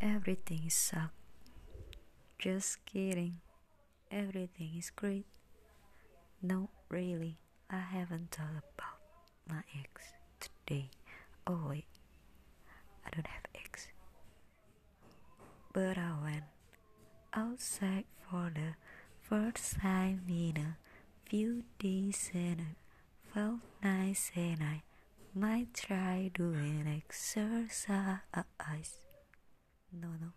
Everything sucks. Just kidding. Everything is great. No, really, I haven't thought about my ex today. Oh wait, I don't have ex. But I went outside for the first time in a few days and it felt nice and I might try doing exercise. No, no.